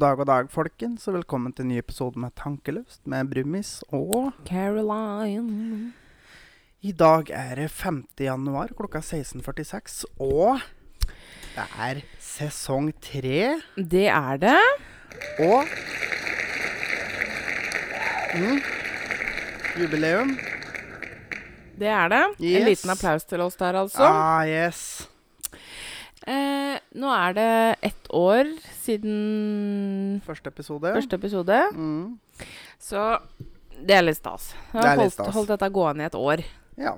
God dag, og dag, folkens, og velkommen til en ny episode med Tankeløst med Brummis Og Caroline. i dag er det 5. januar klokka 16.46, og det er sesong tre. Det er det. Og mm, jubileum. Det er det. En liten applaus til oss der, altså. Ah, yes. Eh, nå er det ett år siden Første episode. første episode, Mm, så det er litt stas. Jeg Det har holdt, holdt dette gående i et år. ja.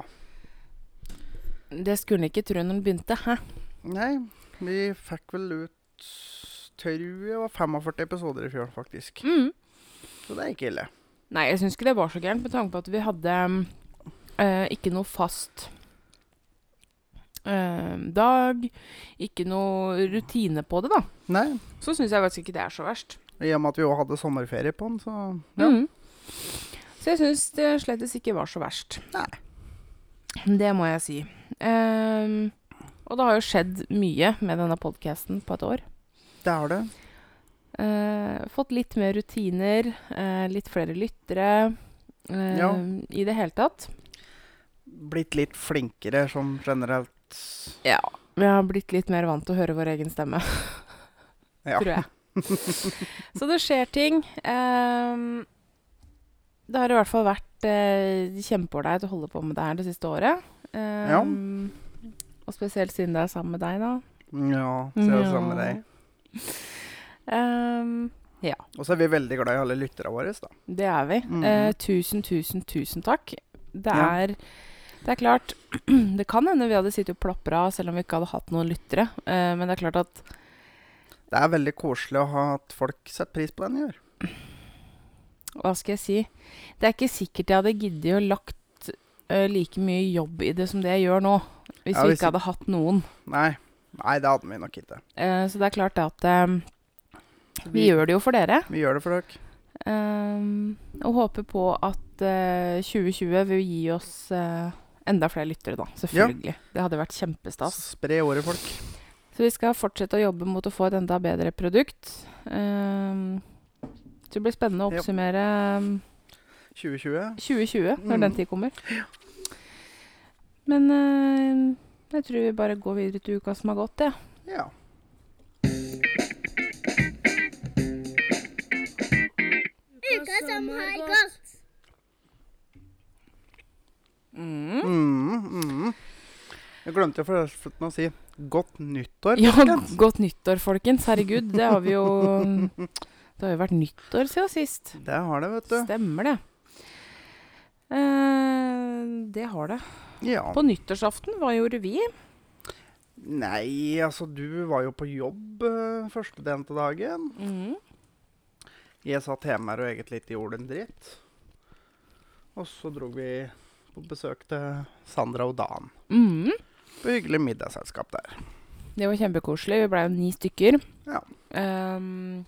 Det skulle en ikke tro når en begynte. Hæ? Nei, vi fikk vel ut Tror jeg var 45 episoder i fjor, faktisk. Mm. Så det er ikke ille. Nei, jeg syns ikke det var så gærent, med tanke på at vi hadde eh, ikke noe fast dag. Ikke noe rutine på det, da. Nei, Så syns jeg faktisk ikke det er så verst. i og med at vi òg hadde sommerferie på den, så ja. Mm. Så jeg syns det slettes ikke var så verst. Nei. Det må jeg si. Um, og det har jo skjedd mye med denne podkasten på et år. Det har det. Uh, fått litt mer rutiner, uh, litt flere lyttere. Uh, Ja. I det hele tatt. Blitt litt flinkere som generelt. Ja. Vi har blitt litt mer vant til å høre vår egen stemme, Ja. tror jeg. Så det skjer ting. Um, det har i hvert fall vært uh, kjempeålreit å holde på med det her det siste året. Ehm, Og spesielt siden det er sammen med deg, da. Ja, ser det sammen med deg. Ehm, Og så er vi veldig glad i alle lytterne våre, da. det er vi. Mm. Eh, tusen, tusen, tusen takk. Det Ja. Det er klart Det kan hende vi hadde sittet og plapra selv om vi ikke hadde hatt noen lyttere. Eh, men det er klart at Det er veldig koselig å ha at folk setter pris på den vi gjør. Hva skal jeg si? Det er ikke sikkert jeg hadde giddet å lagt uh, like mye jobb i det som det jeg gjør nå. Hvis Ja, vi hvis ikke hadde hatt noen. Nei, Nei det hadde vi nok ikke. Eh, så det er klart det at eh, vi gjør det jo for dere. vi gjør det for dere. Um, og håper på at uh, 2020 vil gi oss eh, enda flere lyttere, da. Selvfølgelig. Det hadde vært kjempestas. Spre året, folk. Så vi skal fortsette å jobbe mot å få et enda bedre produkt. Um, så det blir spennende å oppsummere um, 2020. 2020 når Mm. den tid kommer. Men uh, jeg tror vi bare går videre til uka som har gått, jeg. Ja. Uka som har gått. Mm. Mm, mm. Jeg glemte forresten å si godt nyttår. Ja, folkens. godt nyttår, folkens. Herregud, det har vi jo Det har jo vært nyttår siden sist. Det har det, vet du. Stemmer det. Eh, det har det. Ja. På nyttårsaften, hva gjorde vi? Nei, altså, du var jo på jobb uh, første delen av dagen. Mm. Jeg satt hjemme her og egentlig ikke gjorde en dritt. Og så dro vi på besøk til Sandra og Dan. Mm. På hyggelig middagsselskap der. Det var kjempekoselig. Vi blei jo ni stykker. Ja. Um,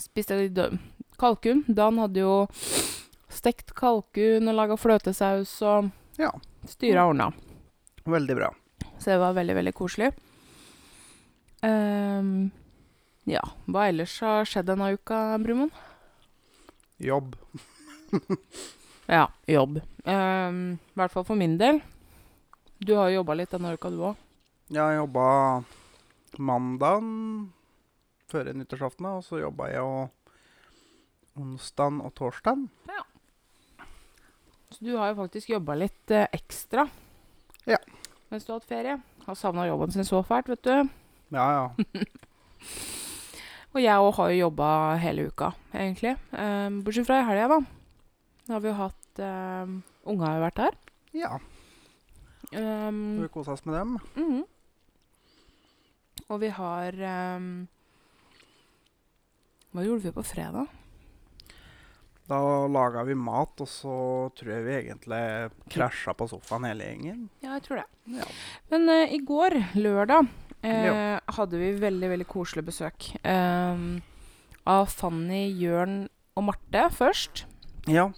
spiste litt kalkun. Dan hadde jo stekt kalkun og laga fløtesaus og Ja. styra og ordna. Veldig bra. Så det var veldig, veldig koselig. Um, ja, hva ellers har skjedd denne uka, Brumund? Jobb. Ja, jobb. Um, I hvert fall for min del. Du har jo jobba litt denne uka, du òg. Jeg jobba mandagen før nyttårsaften, og så jobba jeg jo onsdagen og torsdagen. Så du har jo faktisk jobba litt eh, ekstra. Ja. Mens du har hatt ferie. Har savna jobben sin så fælt, vet du. Ja, ja. Og jeg òg har jo jobba hele uka, egentlig. Um, bortsett fra i helga, da. Da har vi jo hatt um, Unga har jo vært her. ja. Um, Vi kosa oss med dem. mhm. Og vi har um, Hva gjorde vi på fredag? Da laga vi mat, og så tror jeg vi egentlig krasja på sofaen hele gjengen. Ja, jeg tror det. Ja. Men uh, i går, lørdag, uh, hadde vi veldig, veldig koselig besøk. Uh, av Fanny, Jørn og Marte først. ja.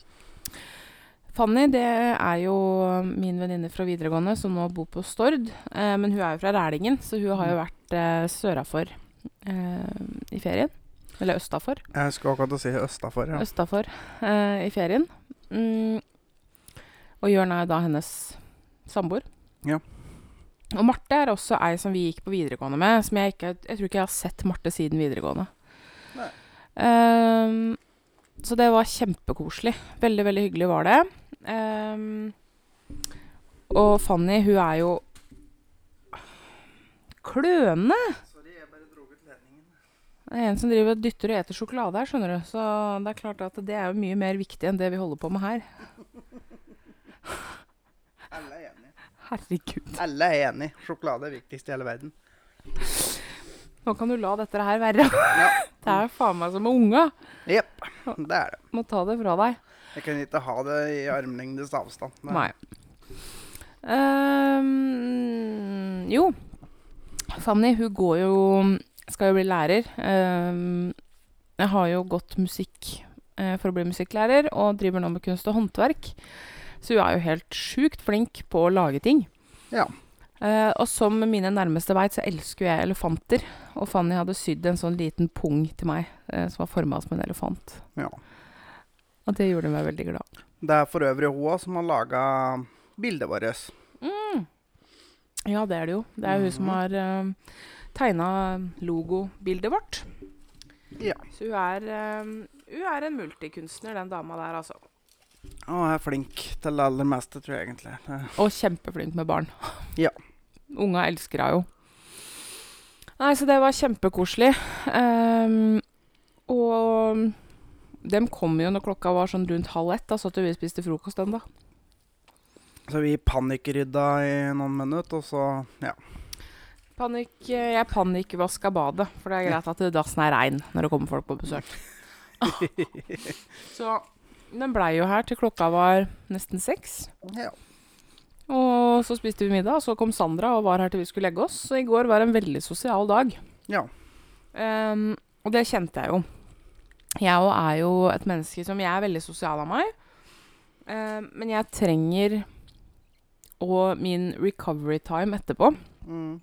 Fanny det er jo min venninne fra videregående som nå bor på Stord. Eh, men hun er jo fra Rælingen, så hun har jo vært eh, sørafor eh, i ferien. Eller østafor. Jeg skulle akkurat si østafor, ja. Østafor eh, i ferien. Mm. Og Jørn er da hennes samboer. Ja. Og Marte er også ei som vi gikk på videregående med. Som jeg ikke Jeg tror ikke jeg har sett Marte siden videregående. Nei. Ehm, så det var kjempekoselig. Veldig, veldig hyggelig var det. Ehm, og Fanny, hun er jo kløne. Sorry, jeg bare dro ut ledningen. Det er en som driver og dytter og eter sjokolade her, skjønner du. Så det er klart at det er jo mye mer viktig enn det vi holder på med her. Alle er enige. Herregud. Alle er enige. Sjokolade er viktigst i hele verden. Nå kan du la dette her være. Ja. Det er faen meg som med unga. Jepp, det er det. Må ta det fra deg. Jeg kan ikke ha det i armlengdes avstand. Det- Nei. Um, jo. Fanny, hun går jo Skal jo bli lærer. Um, jeg har jo gått musikk uh, for å bli musikklærer, og driver nå med kunst og håndverk. Så hun er jo helt sjukt flink på å lage ting. Ja. Uh, og som mine nærmeste veit, så elsker jeg elefanter. Og Fanny hadde sydd en sånn liten pung til meg eh, som var forma som en elefant. Ja. Og det gjorde meg veldig glad. Det er for øvrig hun som har laga bildet vårt. Mm. Ja, det er det jo. Det er mm. hun som Mhm. har eh, tegna logobildet vårt. Ja. Så hun er, eh, hun er en multikunstner, den dama der, altså. Og er flink til det aller meste, tror jeg egentlig. Og kjempeflink med barn. Ja. Unga elsker henne jo. Nei, så det var kjempekoselig. Ehm, og dem kom jo når klokka var sånn rundt halv ett. Da satt vi og spiste frokost den, da. Så vi panikkrydda i noen minutter, og så Ja. Panikk, jeg panikkvaska badet, for det er greit at dassen er rein når det kommer folk på besøk. så den blei jo her til klokka var nesten seks. ja. Og så spiste vi middag, og så kom Sandra og var her til vi skulle legge oss. Så i går var en veldig sosial dag. Ja. Um, og det kjente jeg jo. Jeg òg er jo et menneske som Jeg er veldig sosial av meg. Um, men jeg trenger og min recovery time etterpå. Mm.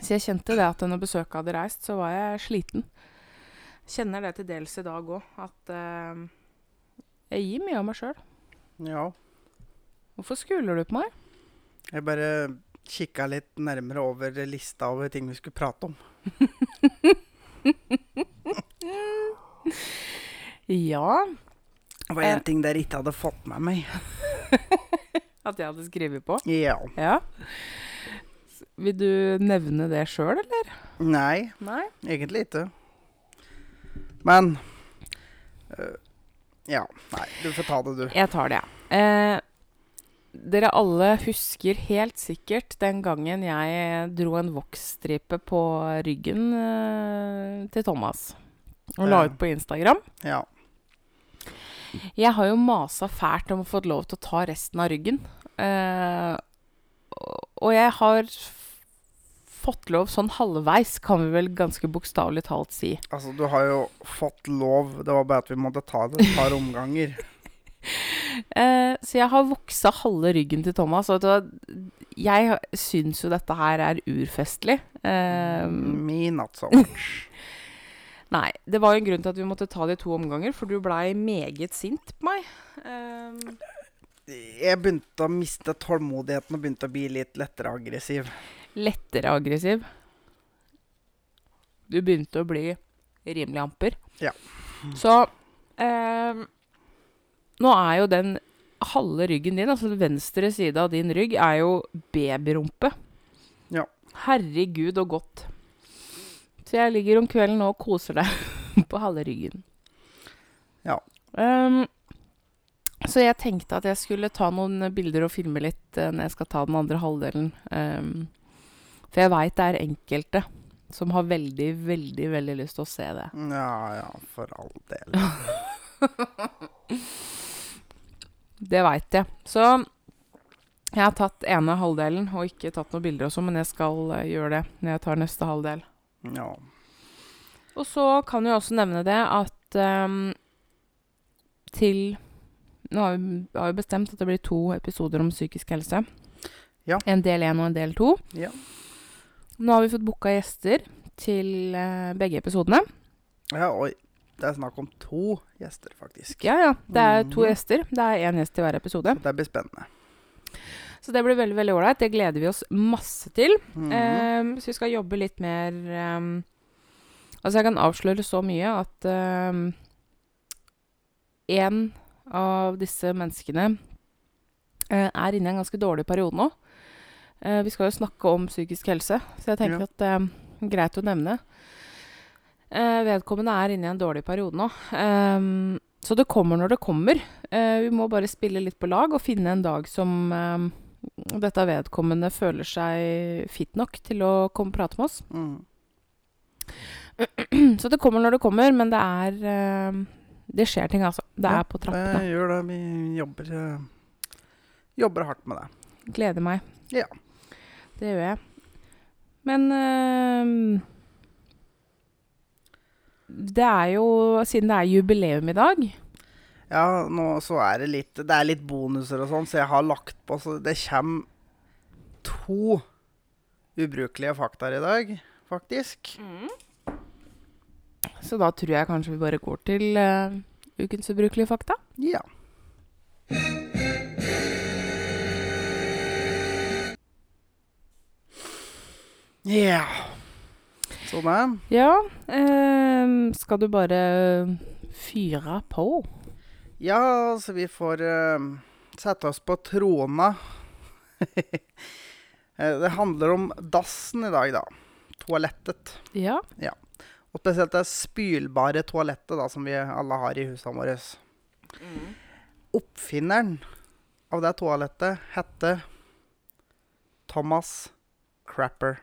Så jeg kjente det at når besøket hadde reist, så var jeg sliten. Kjenner det til dels i dag òg, at uh, jeg gir mye av meg sjøl. ja. Hvorfor skuler du på meg? Jeg bare kikka litt nærmere over lista over ting vi skulle prate om. Ja, Det var Eh. én ting dere ikke hadde fått med meg. at jeg hadde skrevet på. Ja. Ja. Vil du nevne det sjøl, eller? Nei, Nei. egentlig ikke. Men øh, Ja. Nei, du får ta det, du. Jeg tar det, jeg. Eh, dere alle husker helt sikkert den gangen jeg dro en voksstripe på ryggen eh, til Thomas. Og la ut på Instagram. Ja. Jeg har jo masa fælt om å få lov til å ta resten av ryggen. Eh, og- jeg har fått lov sånn halvveis, kan vi vel ganske bokstavelig talt si. Altså, du har jo fått lov. Det var bare at vi måtte ta det et par omganger. Eh, så jeg har voksa halve ryggen til Thomas. Og jeg syns jo dette her er urfestlig. Eh, Me not so much. nei, det var jo en grunn til at vi måtte ta det i to omganger, for du blei meget sint på meg. Eh, Jeg begynte å miste tålmodigheten og begynte å bli litt lettere aggressiv. lettere aggressiv. Du begynte å bli rimelig amper. Ja. Så eh, Nå er jo den halve ryggen din, altså den venstre side av din rygg, er jo babyrumpe. Ja. Herregud og godt. Så jeg ligger om kvelden nå og koser deg på halve ryggen. Ja. Um, så jeg tenkte at jeg skulle ta noen bilder og filme litt uh, når jeg skal ta den andre halvdelen. Um, for jeg veit det er enkelte som har veldig, veldig, veldig lyst til å se det. Ja, ja, for all del. Det veit jeg. Så jeg har tatt ene halvdelen og ikke tatt noen bilder og sånn, men jeg skal eh, gjøre det når jeg tar neste halvdel. Ja. Og så kan jeg også nevne det at um, til Nå har vi, har vi bestemt at det blir to episoder om psykisk helse. Ja. En del én og en del to. Ja. Nå har vi fått booka gjester til uh, begge episodene. Ja, oi. Det er snakk om to gjester, faktisk. Ja, ja. Det er to mm. gjester. Det er én gjest i hver episode. Så det blir spennende. Så det blir veldig veldig ålreit. Det gleder vi oss masse til. Mm. Um, så vi skal jobbe litt mer um, Altså, jeg kan avsløre så mye at ehm, en av disse menneskene uh, er inne i en ganske dårlig periode nå. Uh, vi skal jo snakke om psykisk helse, så jeg tenker Ja. at det er greit å nevne. Eh, vedkommende er inne i en dårlig periode nå. Ehm, så det kommer når det kommer. Eh, vi må bare spille litt på lag og finne en dag som ehm, dette vedkommende føler seg fit nok til å komme og prate med oss. Mm. Så det kommer når det kommer, men det er ehm, Det skjer ting, altså. Det Ja, er på trappene. Det gjør det. Vi jobber, eh, jobber hardt med det. Gleder meg. Ja. Det gjør jeg. Men ehm, Det er jo Siden det er jubileum i dag Ja, nå så er det litt Det er litt bonuser og sånn, så jeg har lagt på Så det kommer to ubrukelige faktaer i dag, faktisk. Så da tror jeg kanskje vi bare går til uh, ukens ubrukelige fakta. Ja. Ja. Er. Ja, ehm, skal du bare fyre på? Ja, så vi får eh, sette oss på trona. Eh, det handler om dassen i dag, da. Toalettet. Ja. Og spesielt det spylbare toalettet da, som vi alle har i husene våre. Oppfinneren av det toalettet heter Thomas Crapper.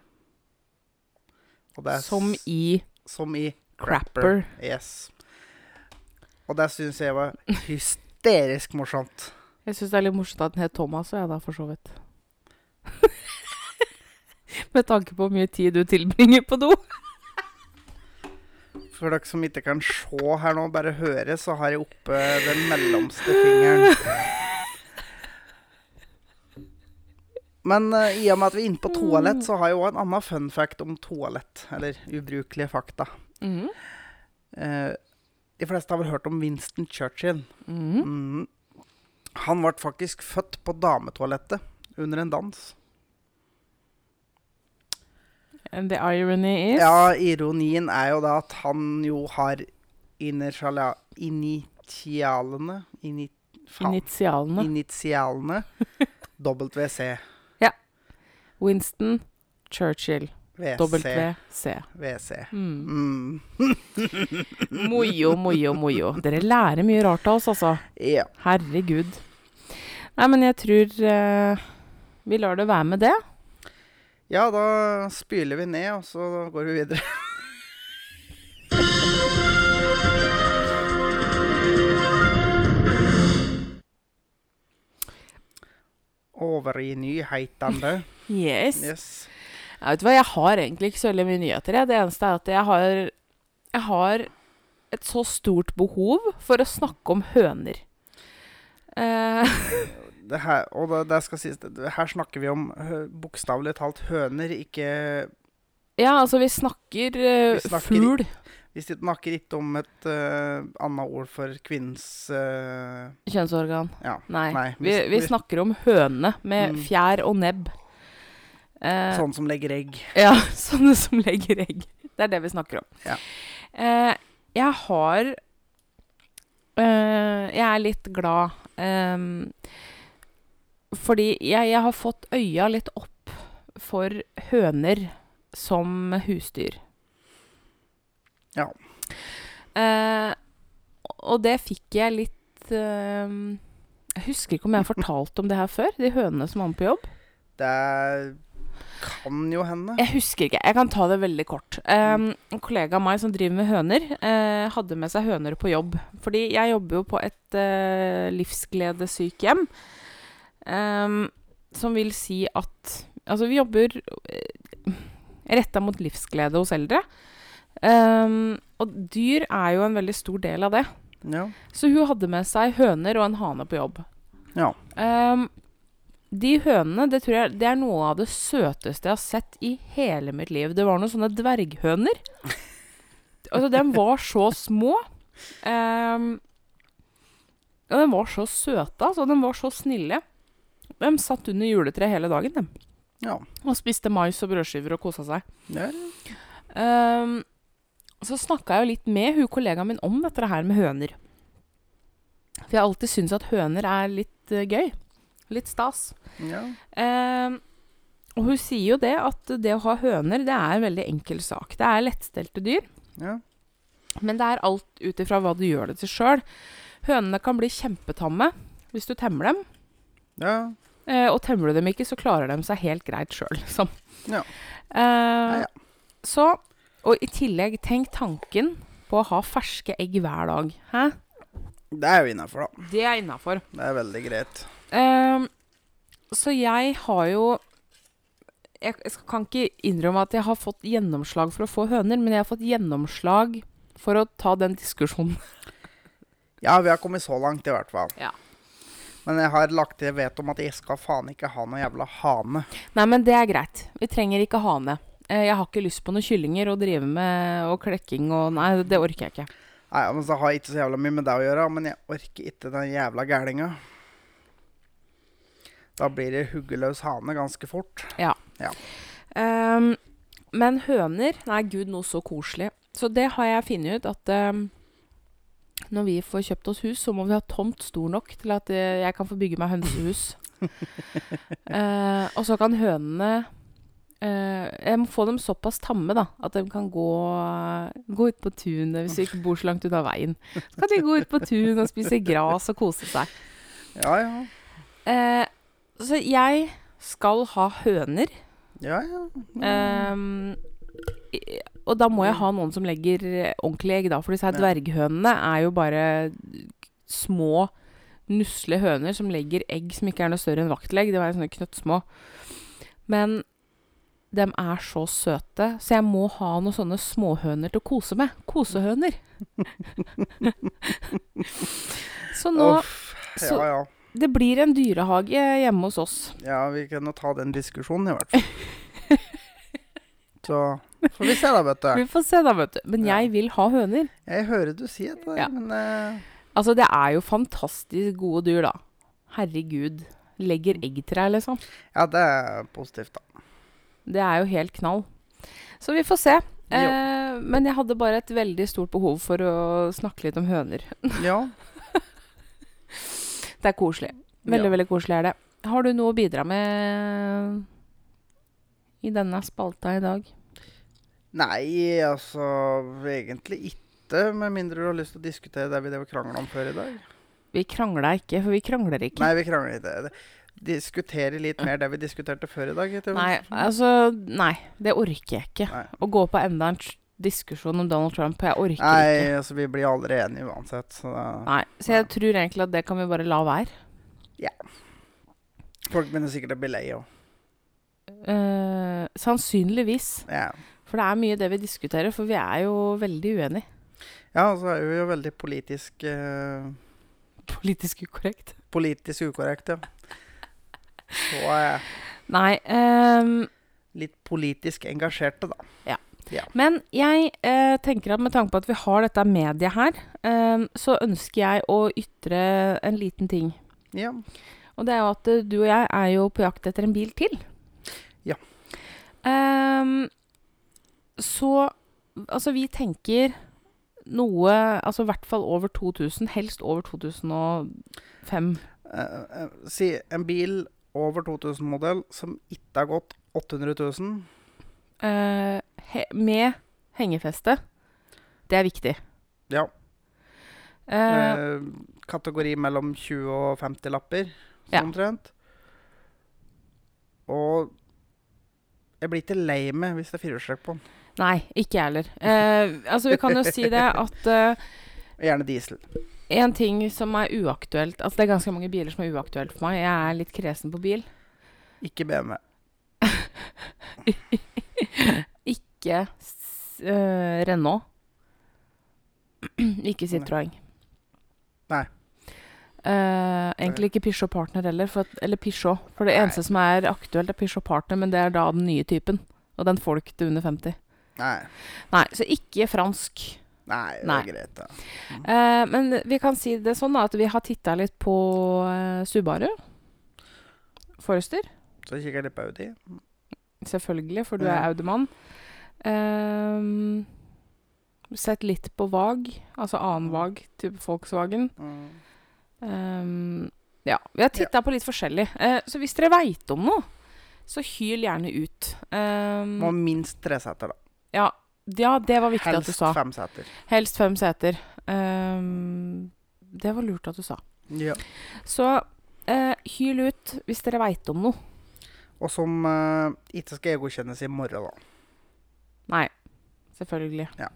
Som i som i crapper. Yes. Og det syns jeg var hysterisk morsomt. Jeg syns det er litt morsomt at den het Thomas, og jeg da, for så vidt. Med tanke på hvor mye tid du tilbringer på do. For dere som ikke kan se her nå, bare høre, så har jeg oppe den mellomste fingeren. Men uh, i og med at vi er inne på toalett, så har jeg òg en annen fun fact om toalett. Eller ubrukelige fakta. Mhm. Uh, de fleste har vel hørt om Winston Churchill. Mhm. Mm. Han ble faktisk født på dametoalettet under en dans. And the irony is Ja, ironien er jo da at han jo har initiala, initialene ini, initialene. Initialene WC. Winston Churchill. WC. WC. Mm. Mm. Mojo, mojo, mojo. Dere lærer mye rart av oss, altså. Ja. Herregud. Nei, men jeg tror uh, vi lar det være med det. ja, da spyler vi ned, og så går vi videre. Over i nyhetene. Yes. Yes. Jeg vet du hva, jeg har egentlig ikke så veldig mye nyheter. Jeg. Det eneste er at jeg har, jeg har et så stort behov for å snakke om høner. Uh, Det her, og det, det skal sies, det, her snakker vi om bokstavelig talt høner, ikke ja, altså, vi snakker, uh, Vi snakker fugl. Vi snakker ikke om et uh, annet ord for kvinnens uh, Kjønnsorgan. Ja. Nei. Nei, vi, vi- vi vi- snakker om høne med Mm. fjær og nebb. Eh, Sånn som legger egg. Ja, sånne som legger egg. Det er det vi snakker om. Ja. Eh, jeg har eh, Jeg er litt glad ehm, fordi jeg, jeg har fått øya litt opp for høner som husdyr. Ja. Eh, og det fikk jeg litt ehm, Jeg husker ikke om jeg har fortalt om det her før, de hønene som var med på jobb. Det kan jo hende. Jeg husker ikke. Jeg kan ta det veldig kort. Um, en kollega av meg som driver med høner, uh, hadde med seg høner på jobb. Fordi jeg jobber jo på et uh, livsgledesykehjem. Um, som vil si at Altså, vi jobber uh, retta mot livsglede hos eldre. Um, og dyr er jo en veldig stor del av det. Ja. Så hun hadde med seg høner og en hane på jobb. ja. Ehm, de hønene, det tror jeg det er noe av det søteste jeg har sett i hele mitt liv. Det var noen sånne dverghøner. Altså, de var så små. Um, og de var så søte, altså. De var så snille. De satt under juletreet hele dagen, de. Ja. Og spiste mais og brødskiver og kosa seg. Ja, Um, så snakka jeg jo litt med hun kollegaen min om dette her med høner. For jeg har alltid syntes at høner er litt uh, gøy. Litt stas. ja. Eh, og hun sier jo det at det å ha høner, det er en veldig enkel sak. Det er lettstelte dyr, ja. men det er alt ut ifra hva du gjør det til sjøl. Hønene kan bli kjempetamme hvis du temmer dem. ja. Eh, og temmer du dem ikke, så klarer de seg helt greit sjøl, liksom. Ja. Eh. Så Og i tillegg, tenk tanken på å ha ferske egg hver dag. Hæ? Det er jo innafor, da. Det er innafor. Det er veldig greit. Ehm, så jeg har jo jeg, jeg kan ikke innrømme at jeg har fått gjennomslag for å få høner, men jeg har fått gjennomslag for å ta den diskusjonen. Ja, vi har kommet så langt, i hvert fall. Ja. Men jeg har lagt til vet om at jeg skal faen ikke ha noe jævla hane. Nei, men det er greit. Vi trenger ikke hane. Eh, Jeg har ikke lyst på noen kyllinger å drive med og klekking og Nei, det orker jeg ikke. Nei, men så har jeg ikke så jævla mye med det å gjøre, men jeg orker ikke den jævla gælinga. Da blir det huggeløs hane ganske fort. Ehm, men høner Nei, gud, noe så koselig. Så det har jeg funnet ut at um, når vi får kjøpt oss hus, så må vi ha tomt stor nok til at eh, jeg kan få bygge meg hønsehus. uh, og så kan hønene Uh, Jeg må få dem såpass tamme da at de kan gå, gå ut på tunet hvis vi ikke bor så langt unna veien. Så kan de gå ut på tunet og spise gras og kose seg. Ja, ja. Eh, så jeg skal ha høner. Ja, ja. I- og da må jeg ha noen som legger ordentlige egg, da. For disse her dverghønene er jo bare små, nusle høner som legger egg som ikke er noe større enn vaktlegg. De er sånne knøttsmå. Men de er så søte, så jeg må ha noen sånne småhøner til å kose med. Kosehøner. så nå Uff. ja, Ja, ja. Det blir en dyrehage hjemme hos oss. Ja, vi kan jo ta den diskusjonen, i hvert fall. Så får vi se, da, vet du. Vi får se, da, vet du. Men jeg vil ha høner. Jeg hører du si det, Ja. men uh... Altså, det er jo fantastisk gode dyr, da. Herregud. Legger egg til deg, liksom. Ja, det er positivt, da. Det er jo helt knall. Så vi får se. Eh, men jeg hadde bare et veldig stort behov for å snakke litt om høner. Ja. Det er koselig. Veldig, ja. veldig koselig er det. Har du noe å bidra med i denne spalta i dag? Nei, altså egentlig ikke. Med mindre du har lyst til å diskutere det vi drev og krangla om før i dag. Vi krangla ikke, for vi krangler ikke. Nei, vi krangler ikke. Diskutere litt mer det vi diskuterte før i dag. Nei, altså Nei, det orker jeg ikke. Nei. Å gå på enda en diskusjon om Donald Trump. Jeg orker Nei, ikke. altså vi blir aldri enige uansett. Så det, Nei, Så jeg tror egentlig at det kan vi bare la være. Ja. folk begynner sikkert å bli lei òg. Eh, sannsynligvis. Ja. For det er mye det vi diskuterer, for vi er jo veldig uenige. ja, så er vi jo veldig politisk eh, Politisk ukorrekt. Politisk ukorrekt, ja. Så er jeg Nei. um, litt politisk engasjerte, da. Men jeg eh, tenker at med tanke på at vi har dette mediet her, eh, så ønsker jeg å ytre en liten ting. Ja. Og det er jo at eh, du og jeg er jo på jakt etter en bil til. Ja. Eh, så altså, vi tenker noe Altså i hvert fall over 2000, helst over 2005. Eh, eh, si en bil over 2000-modell som ikke har gått 800 000. Eh, he, med hengefeste. Det er viktig. Ja. Eh, Eh, kategori mellom 20 og 50 lapper, Ja. sånn omtrent. Og jeg blir ikke lei meg hvis det er firehjulstrekk på den. nei, ikke jeg heller. Eh, altså, vi kan jo si det at eh, Gjerne diesel. en ting som er uaktuelt Altså, det er ganske mange biler som er uaktuelt for meg. Jeg er litt kresen på bil. Ikke BMW. Ikke eh, Renault. ikke Citroën. Nei. Uh, egentlig ikke Peugeot Partner heller. For at, eller Peugeot. For det Nei. eneste som er aktuelt, er Peugeot Partner, men det er da den nye typen. Og den får du ikke til under 50. Nei. Nei, så ikke fransk. Nei, det er greit, da. Eh, men vi kan si det sånn da, at vi har titta litt på uh, Subaru. Forester. Så kikker jeg litt på Audi. Selvfølgelig, for du er Audi-mann. Ehm, sett litt på VAG, altså annen VAG, type Volkswagen. Mm. Ehm, ja, vi har titta på litt forskjellig. Eh, så hvis dere veit om noe, så hyl gjerne ut. Ehm, Må minst tre seter, da. ja, ja, det var viktig at du Helst sa. fem seter. Helst fem seter. Det var lurt at du sa. Ja. Så eh, hyl ut hvis dere veit om noe. Og som eh, ikke skal godkjennes i morgen, da. Nei, selvfølgelig. Ja.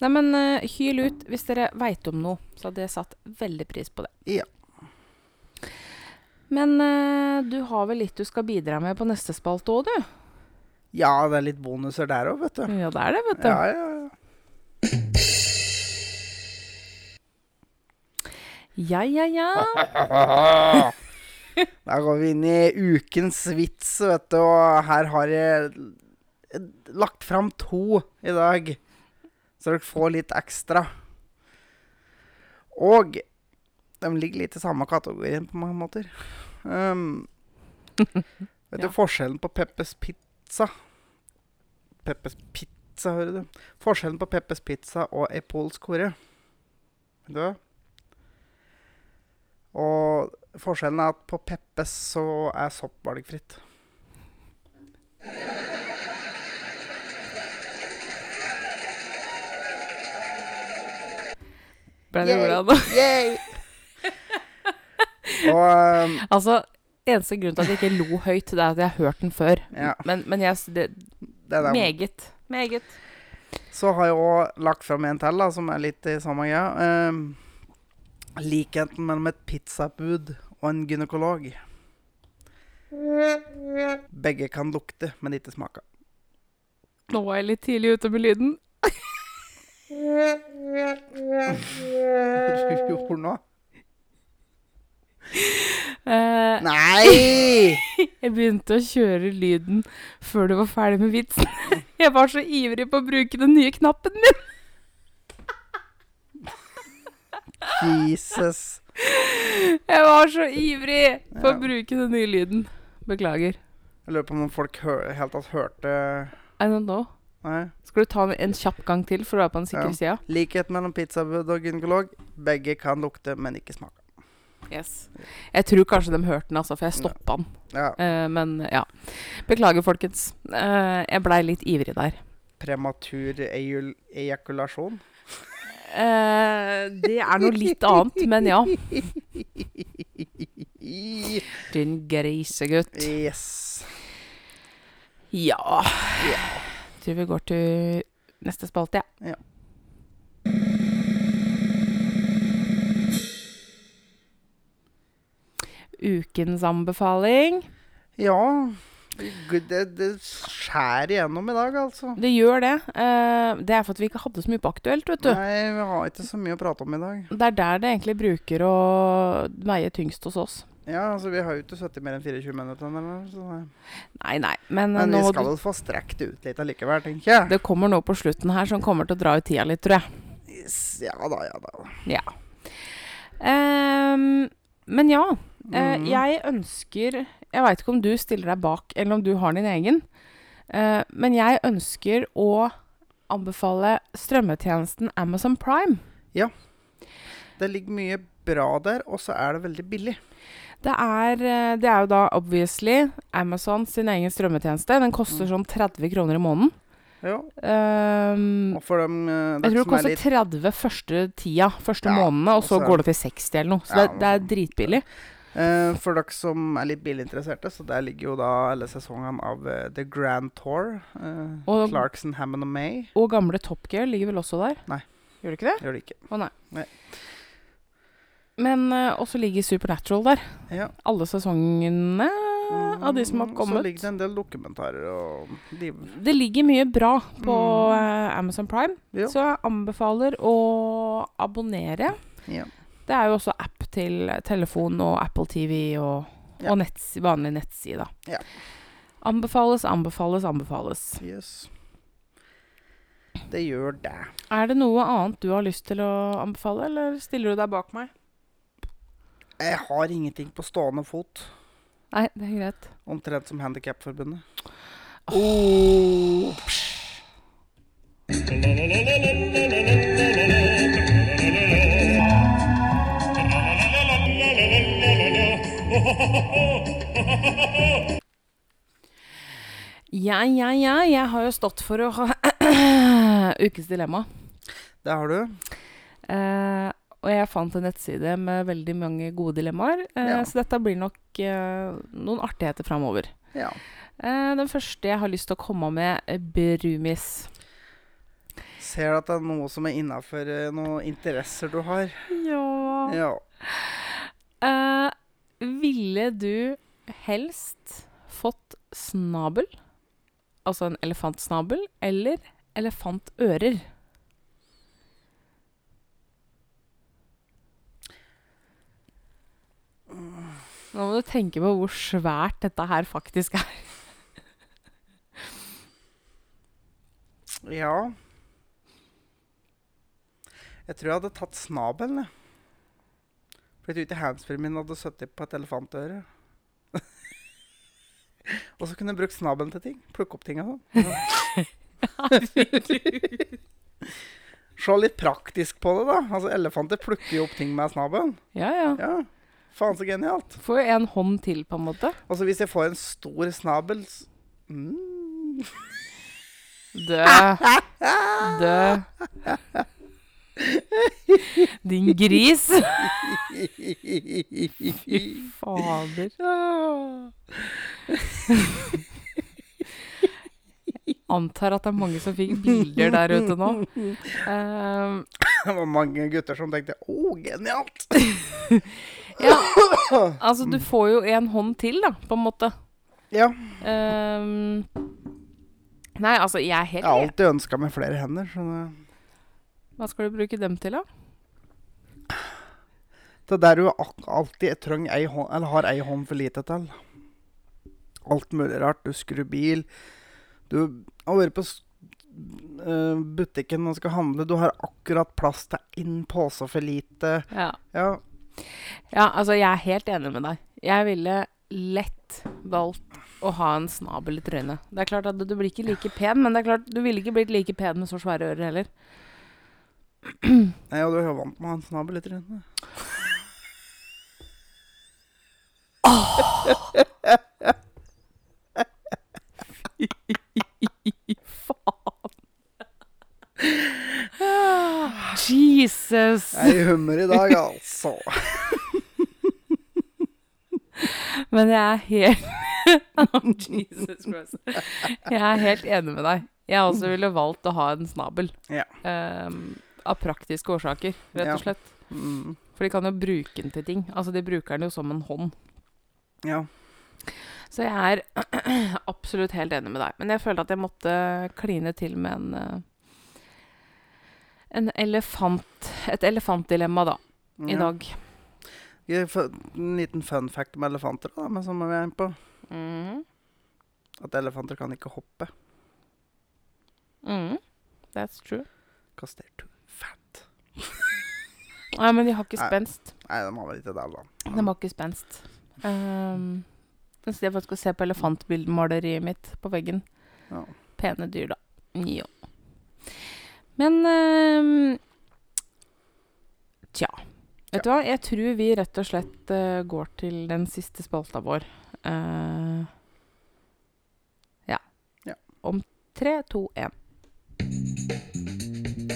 Nei, men eh, hyl ut hvis dere veit om noe. Så hadde jeg satt veldig pris på det. Ja. Men uh, du har vel litt du skal bidra med på neste spalte òg, du? Ja, det er litt bonuser der òg, vet du. Ja, det er det, vet du. Ja, ja, ja. Ja, ja, ja. Da går vi inn i ukens vits, vet du. Og her har jeg lagt fram to i dag. Så dere får litt ekstra. Og de ligger litt i samme kategorien på mange måter. Um, vet du Ja. forskjellen på Peppers Pizza Peppers Pizza, hører du? Forskjellen på Peppers Pizza og ei polsk hore. Vet du hva? Og forskjellen er at på Peppes så er sopp valgfritt. Ble du glad nå? Yay! Og um, Altså, eneste grunn til at jeg ikke lo høyt, det er at jeg har hørt den før. ja, Men, men jeg, det, det er det. meget. Meget. Så har jeg òg lagt fram en til, da, som er litt i samme greia. Um, likheten mellom et pizzabud og en gynekolog. Begge kan lukte, men ikke smake. Nå var jeg litt tidlig ute med lyden. Hvor nå? Uh, Nei! jeg begynte å kjøre lyden før du var ferdig med vitsen. Jeg var så ivrig på å bruke den nye knappen min. Jesus. Jeg var så ivrig på Ja. å bruke den nye lyden. Beklager. Jeg lurer på om folk helt tatt hørte I don't know. Nei. Skal du ta en kjapp gang til for å være på den sikre Ja. sida? Likhet mellom pizzabud og gynekolog. Begge kan lukte, men ikke smake. Yes. Jeg tror kanskje de hørte den, altså, for jeg stoppa den. Ja. Uh, men ja. Beklager, folkens. Uh, jeg blei litt ivrig der. Prematur ejakulasjon. Uh, det er noe litt annet, men ja. Din grisegutt. Yes. Ja. Tror vi går til neste spalte, Ja. Ukens anbefaling. Ja det, det skjærer igjennom i dag, altså. Det gjør det. Eh, det er for at vi ikke hadde så mye på aktuelt, vet du. Nei, vi har ikke så mye å prate om i dag. Det er der det egentlig bruker å veie tyngst hos oss. Ja, altså Vi har jo ikke sittet mer enn 24 minutter. Eller, Nei, nei, men, men vi skal vel få strekt ut litt allikevel, tenker jeg. det kommer noe på slutten her som kommer til å dra ut tida litt, tror jeg. Yes, Ja da, ja da. Ja. Um, men ja. Mm. Uh, jeg ønsker Jeg veit ikke om du stiller deg bak, eller om du har din egen. Uh, men jeg ønsker å anbefale strømmetjenesten Amazon Prime. Ja. Det ligger mye bra der, og så er det veldig billig. Det er, eh, det er jo da obviously Amazon sin egen strømmetjeneste. Den koster Mm. sånn 30 kroner i måneden. Ja, Um, Og for dem eh, jeg tror det er koster litt 30 første tida, første Ja, månedene, og så så- går det til 60 eller noe. Så Ja, det, det er dritbillig. Uh, For dere som er litt bilinteresserte, så der ligger jo da alle sesongene av uh, The Grand Tour. Uh, Og- Clarkson, Hammond og May. Og gamle Top Gear ligger vel også der? Nei. Gjør det ikke det? Gjør det ikke. Å nei. Nei. Men uh, også ligger Supernatural der. Ja. Alle sesongene av de som har kommet. Så ligger det en del dokumentarer og de... Det ligger mye bra på Mm. uh, Amazon Prime, Ja. så jeg anbefaler å abonnere. Ja. Det er jo også app til telefon og Apple TV og, og netts, vanlig nettside. Ja. Anbefales, anbefales, anbefales. Yes. Det gjør det. Er det noe annet du har lyst til å anbefale, eller stiller du deg bak meg? Jeg har ingenting på stående fot. Nei, det er greit. Omtrent som Handikapforbundet. Oh. Ja, ja, ja. Jeg har jo stått for å ha Ukens dilemma. Det har du. Eh, og jeg fant en nettside med veldig mange gode dilemmaer. Eh, Ja. Så dette blir nok eh, noen artigheter framover. Ja. Eh, den første jeg har lyst til å komme med, Brumis. Ser du at det er noe som er innafor noen interesser du har? Ja. Ja. Eh, ville du helst fått snabel, altså en elefantsnabel, eller elefantører? Nå må du tenke på hvor svært dette her faktisk er. Ja. Jeg tror jeg hadde tatt snabelen, jeg. For jeg i handsfree min hadde sittet på et elefantøre. og så kunne jeg brukt snabelen til ting. Plukke opp ting og sånn. Se litt praktisk på det, da. Altså, Elefanter plukker jo opp ting med snabelen. Ja, ja. Ja. Faen så genialt. Får jo en hånd til, på en måte. Og så hvis jeg får en stor snabel mm. Dø. Dø. Din gris. Fy fader. Antar at det er mange som fikk bilder der ute nå. Ehm, Det var mange gutter som tenkte 'Å, genialt'. ja, altså du får jo en hånd til, da, på en måte. Ja. Um, nei, altså jeg er helt Jeg har alltid ønska meg flere hender. Så det, Hva skal du bruke dem til, da? det der du alltid trenger ei hånd, eller har ei hånd for lite til. Alt mulig rart. Du skrur bil. Du har vært på eh, butikken og skal handle. Du har akkurat plass til én pose for lite. Ja. Ja. Ja, altså jeg er helt enig med deg. Jeg ville lett valgt å ha en snabel i trynet. Det er klart at du, du blir ikke like pen, men det er klart du ville ikke blitt like pen med så svære ører heller. Nei, og du er jo vant med å ha en snabel i trynet. Faen. Jesus. Jeg er i humør i dag, altså. Men jeg er helt Oh, Jesus Christ. Jeg er helt enig med deg. Jeg også ville valgt å ha en snabel. Ja. Um, av praktiske årsaker, rett og slett. Mm. For de kan jo bruke den til ting. Altså, de bruker den jo som en hånd. Ja. Så jeg er absolutt helt enig med deg. Men jeg følte at jeg måtte kline til med en eh, En elefant Et elefantdilemma, da, i Ja. dag. En liten fun fact om elefanter, da, men som vi er inne på. Mhm. At elefanter kan ikke hoppe. Mm. That's true. Because they're too fat. Nei, men de har ikke spenst. Nei, de har vel ikke det, da. De har ikke spenst. Um, for å se på elefantbildmaleriet mitt på veggen. Ja. Pene dyr, da. Jo. Men ehm, Tja. Vet du hva? Jeg tror vi rett og slett eh, går til den siste spalta vår. Eh, ja. Ja. Om tre, to, én.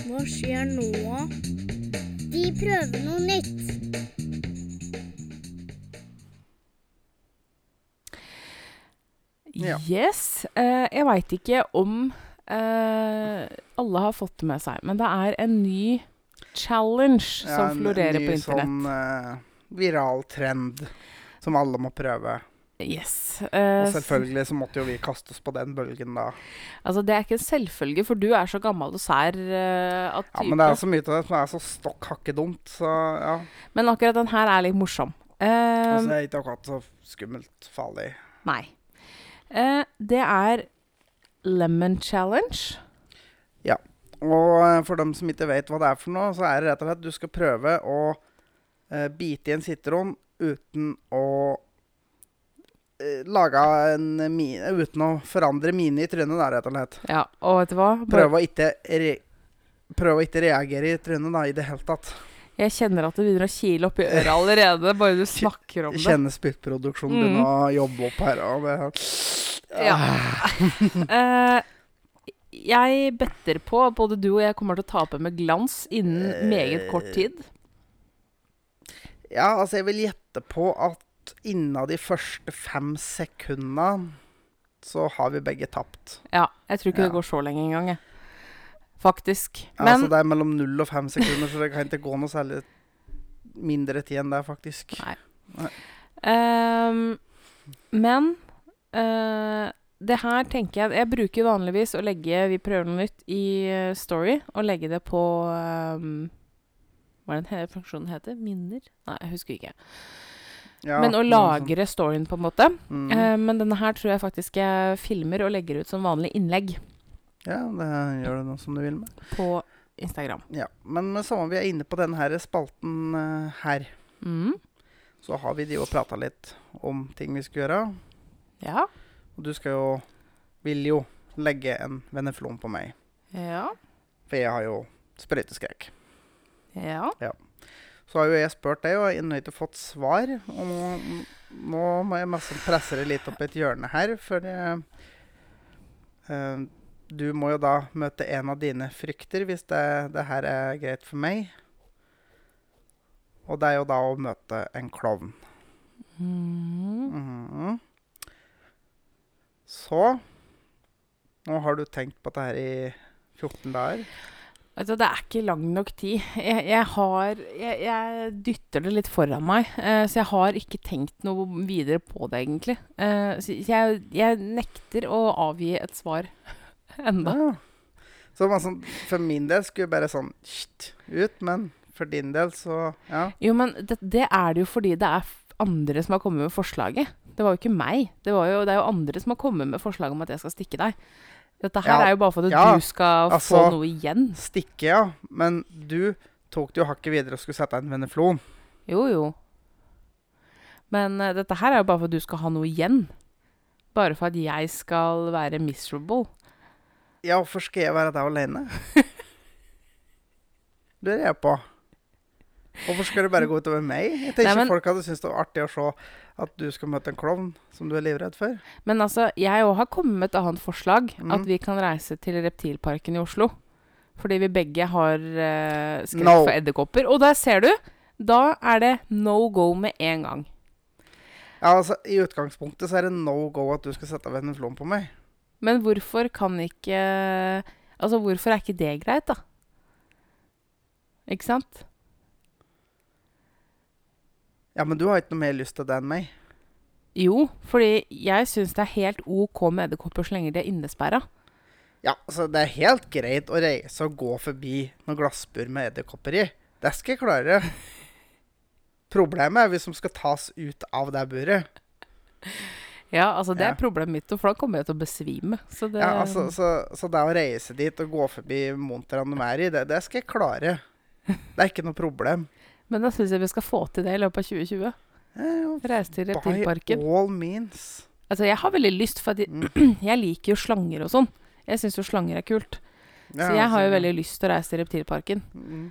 Hva skjer nå? Vi prøver noe nytt. Ja. Yes. Eh, jeg veit ikke om eh, alle har fått det med seg, men det er en ny challenge Ja, som florerer på internett. En ny sånn uh, viral trend som alle må prøve. Yes. Uh, Og selvfølgelig så måtte jo vi kaste oss på den bølgen da. altså, det er ikke en selvfølge, for du er så gammel og sær uh, at Ja. Men det er så mye av det som er så stokk hakke dumt, så ja. Men akkurat den her er litt morsom. Uh, Altså, det er ikke akkurat så skummelt farlig. Nei. Det er Lemon Challenge. Og eh, for dem som ikke vet hva det er for noe, så er det rett og slett at du skal prøve å eh, bite i en sitron uten å eh, lage en mine Uten å forandre mine i trynet, da, rett og slett. Ja, og vet du hva? Prøve å ikke, re prøve å ikke reagere i trynet da, i det hele tatt. Jeg kjenner at det begynner å kile oppi øret allerede, bare du snakker om det. Kjenner spyttproduksjonen Mm. begynne å jobbe opp her. Og det, Ja. Eh, jeg better på at både du og jeg kommer til å tape med glans innen meget kort tid. Ja, altså jeg vil gjette på at innen de første fem sekundene så har vi begge tapt. Ja, jeg tror ikke Ja. det går så lenge engang, jeg. Faktisk. Ja, Men altså det er mellom null og fem sekunder, så det kan ikke gå noe særlig mindre tid enn det, faktisk. Nei. Ehm, Men eh, det her tenker jeg Jeg bruker vanligvis å legge Vi prøver noe nytt i eh, Story, og legge det på um, Hva er den funksjonen heter? Minner? Nei, jeg husker ikke. Ja, men å lagre storyen, på en måte. Mm. Uh, men denne her tror jeg faktisk jeg filmer og legger ut som vanlig innlegg ja, det gjør du nå som du vil med. på Instagram. Ja, Men samme vi er inne på denne spalten uh, her, Mm. så har vi de og prata litt om ting vi skal gjøre. Ja. Og du skal jo Vil jo legge en veneflon på meg. Ja. For jeg har jo sprøyteskrekk. Ja. ja. Så har jo jeg spurt deg, og ennå ikke fått svar. Og nå, nå må jeg mest presse det litt opp i et hjørne her, for det, eh, du må jo da møte en av dine frykter, hvis det, det her er greit for meg. Og det er jo da å møte en klovn. Mm. Mhm. Så Nå har du tenkt på dette her i 14 dager. Altså, det er ikke lang nok tid. Jeg, jeg har jeg, jeg dytter det litt foran meg, eh, så jeg har ikke tenkt noe videre på det, egentlig. Eh, så jeg, jeg nekter å avgi et svar enda. Ja. Så man sånn, for min del skulle bare sånn «Sht», ut, men for din del så Ja. Jo, men det, det er det jo fordi det er andre som har kommet med forslaget. Det var jo ikke meg. Det, var jo, det er jo andre som har kommet med forslag om at jeg skal stikke deg. Dette her Ja, er jo bare for at ja, du skal altså- få noe igjen. Stikke, ja. Men du tok det jo hakket videre og skulle sette deg en veneflon. Jo, jo. Men uh, dette her er jo bare for at du skal ha noe igjen. Bare for at jeg skal være miserable. Ja, hvorfor skal jeg være der alene? Lurer jeg på. Hvorfor skal det bare gå utover meg? Jeg tenker Nei, men- folk hadde syntes det var artig å se at du skal møte en klovn som du er livredd for. Men altså, jeg òg har kommet med et annet forslag. Mm. At vi kan reise til Reptilparken i Oslo. Fordi vi begge har uh, skrekk No. for edderkopper. Og der ser du! Da er det no go med en gang. Ja, altså, I utgangspunktet så er det no go at du skal sette av en flom på meg. Men hvorfor kan ikke Altså, hvorfor er ikke det greit, da? Ikke sant? Ja, men du har ikke noe mer lyst til det enn meg. Jo, fordi jeg syns det er helt OK med edderkopper så lenge de er innesperra. Ja, altså, det er helt greit å reise og gå forbi noen glassbur med edderkopper i. Det skal jeg klare. Problemet er hvis de skal tas ut av det buret. Ja, altså det Ja. er problemet mitt, for da kommer jeg til å besvime. Så det Ja, altså, så, så det å reise dit og gå forbi montrene de er i, det, det skal jeg klare. Det er ikke noe problem. Men da syns jeg vi skal få til det i løpet av 2020. Eh, Reise til Reptilparken. By all means. Altså, jeg har veldig lyst, for jeg, Mm. jeg liker jo slanger og sånn. Jeg syns jo slanger er kult. Ja, så jeg har jo veldig lyst til å reise til Reptilparken. mm.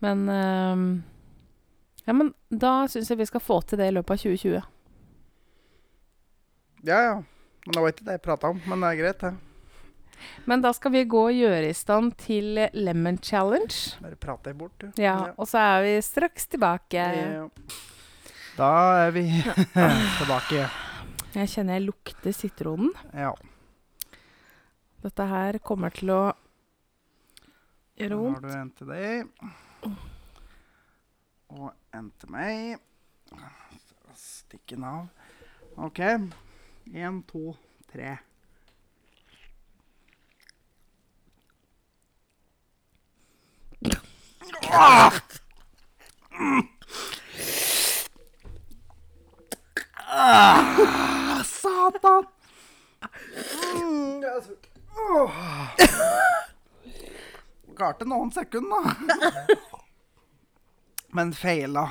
Men um, Ja, men da syns jeg vi skal få til det i løpet av 2020. Ja, ja. Men det var ikke det jeg prata om. Men det er greit, det. Men da skal vi gå og gjøre i stand til Lemon Challenge. Bare prate deg bort, du. Ja, og så er vi straks tilbake. Ja. Da er vi tilbake. Jeg kjenner jeg lukter sitronen. Ja. Dette her kommer til å gjøre Da Nå har du en til deg. Og en til meg. Stikk den av. OK. Én, to, tre. Ah! Satan! Jeg er så- Åh. klarte noen sekunder, da. Men feila.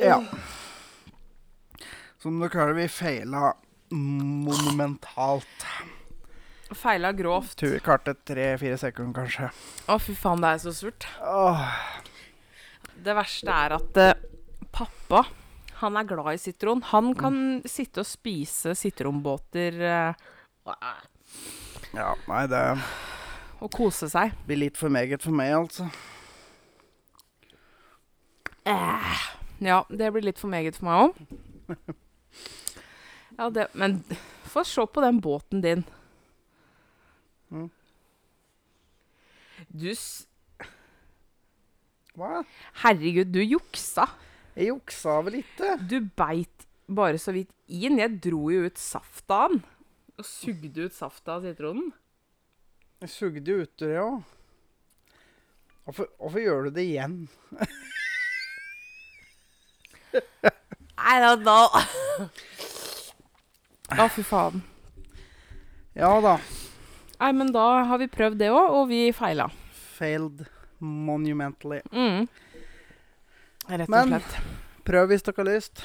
Ja. Som dere hører, vi feila monumentalt. Feila grovt. Tur vi klarte tre-fire sekunder, kanskje. Å, fy faen, det er så surt. Åh. Det verste er at eh, pappa, han er glad i sitron. Han kan sitte og spise sitronbåter eh, Ja, nei, det og kose seg. blir litt for meget for meg, altså. Ja, det blir litt for meget for meg òg. Ja, det Men få se på den båten din. Mm. Du s... Hva? Herregud, du juksa. Jeg juksa vel ikke? Du beit bare så vidt inn. Jeg dro jo ut safta av den. Og sugde ut safta av sitronen. Jeg sugde ut det òg. Hvorfor, hvorfor gjør du det igjen? Nei, da, know. Å, fy faen. Ja da. Nei, men da har vi prøvd det òg, og vi feila. Failed monumentally. Mm. Rett og Men- slett. Prøv hvis dere har lyst.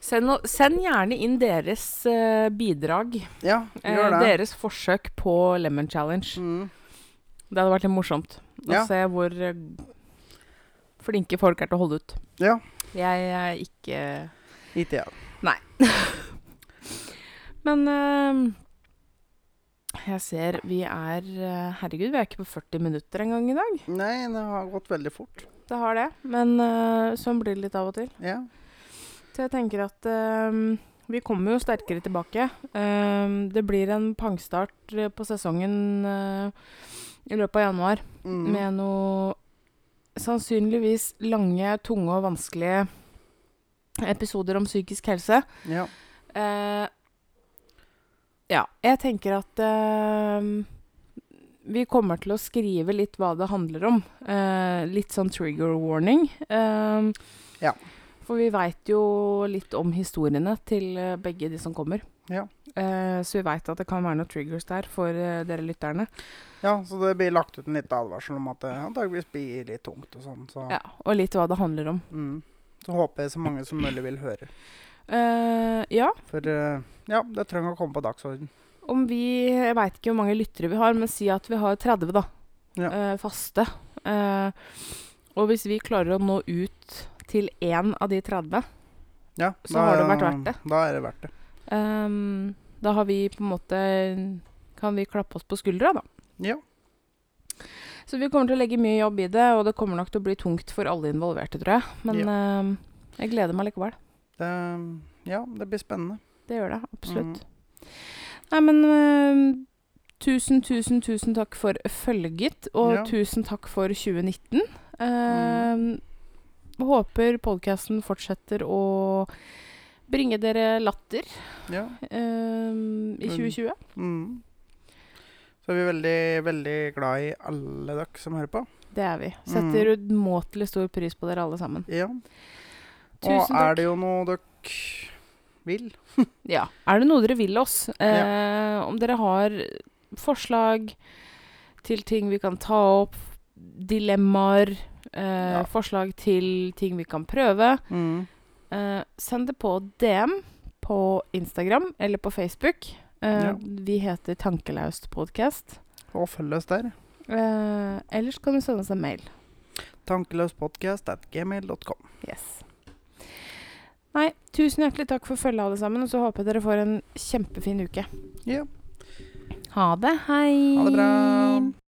Send, send gjerne inn deres uh, bidrag. Ja, eh, gjør det. deres forsøk på Lemon Challenge. Mm. Det hadde vært litt morsomt å Ja. se hvor uh, flinke folk er til å holde ut. Ja. Jeg er ikke Ikke jeg. Men uh, jeg ser vi er uh, Herregud, vi er ikke på 40 minutter engang i dag. Nei, det har gått veldig fort. Det har det. Men uh, sånn blir det litt av og til. Ja. Så jeg tenker at vi kommer jo sterkere tilbake. Det blir en pangstart på sesongen i løpet av januar Mm. med noe sannsynligvis lange, tunge og vanskelige episoder om psykisk helse. ja. Eh, ja, jeg tenker at eh, vi kommer til å skrive litt hva det handler om. Eh, litt sånn trigger warning. Eh, Ja. For vi veit jo litt om historiene til begge de som kommer. Ja. Eh, så vi veit at det kan være noen triggers der for eh, dere lytterne. ja, så det blir lagt ut en liten advarsel om at det antakeligvis blir litt tungt og sånn. Så, Ja, og litt hva det handler om. mm. så håper jeg så mange som mulig vil høre. Eh, ja, For uh, ja, det trenger å komme på dagsorden. om vi Jeg veit ikke hvor mange lyttere vi har, men si at vi har 30, da. Ja. Uh, faste. Og hvis vi klarer å nå ut til én av de 30, Ja, Så har det vært verdt det. Da er det verdt det. Um, da har vi på en måte Kan vi klappe oss på skuldra, da. Ja. Så vi kommer til å legge mye jobb i det, og det kommer nok til å bli tungt for alle involverte, tror jeg. Men ehm, jeg gleder meg likevel. Det, ja, det blir spennende. Det gjør det, absolutt. Mm. Nei, men uh, tusen, tusen, tusen takk for følget, og Ja. tusen takk for 2019. Ehm, Håper podkasten fortsetter å bringe dere latter Ja. uh, i Mm. 2020. Mm. Så er vi veldig, veldig glad i alle dere som hører på. Det er vi. Mm. Setter umåtelig stor pris på dere alle sammen. Ja. Og er det jo noe dere vil Ja. Er det noe dere vil oss? Eh, Om dere har forslag til ting vi kan ta opp, dilemmaer, eh, Ja. forslag til ting vi kan prøve, mm. eh, send det på DM på Instagram eller på Facebook. Eh, Ja. Vi heter Tankelaust podcast. Og følg oss der. Eh, ellers kan du sende oss en mail. Tankeløspodkast at gmail.com. Yes. Nei, tusen hjertelig takk for følget, alle sammen. Og så håper jeg dere får en kjempefin uke. Ja. Ha det. Hei. Ha det bra.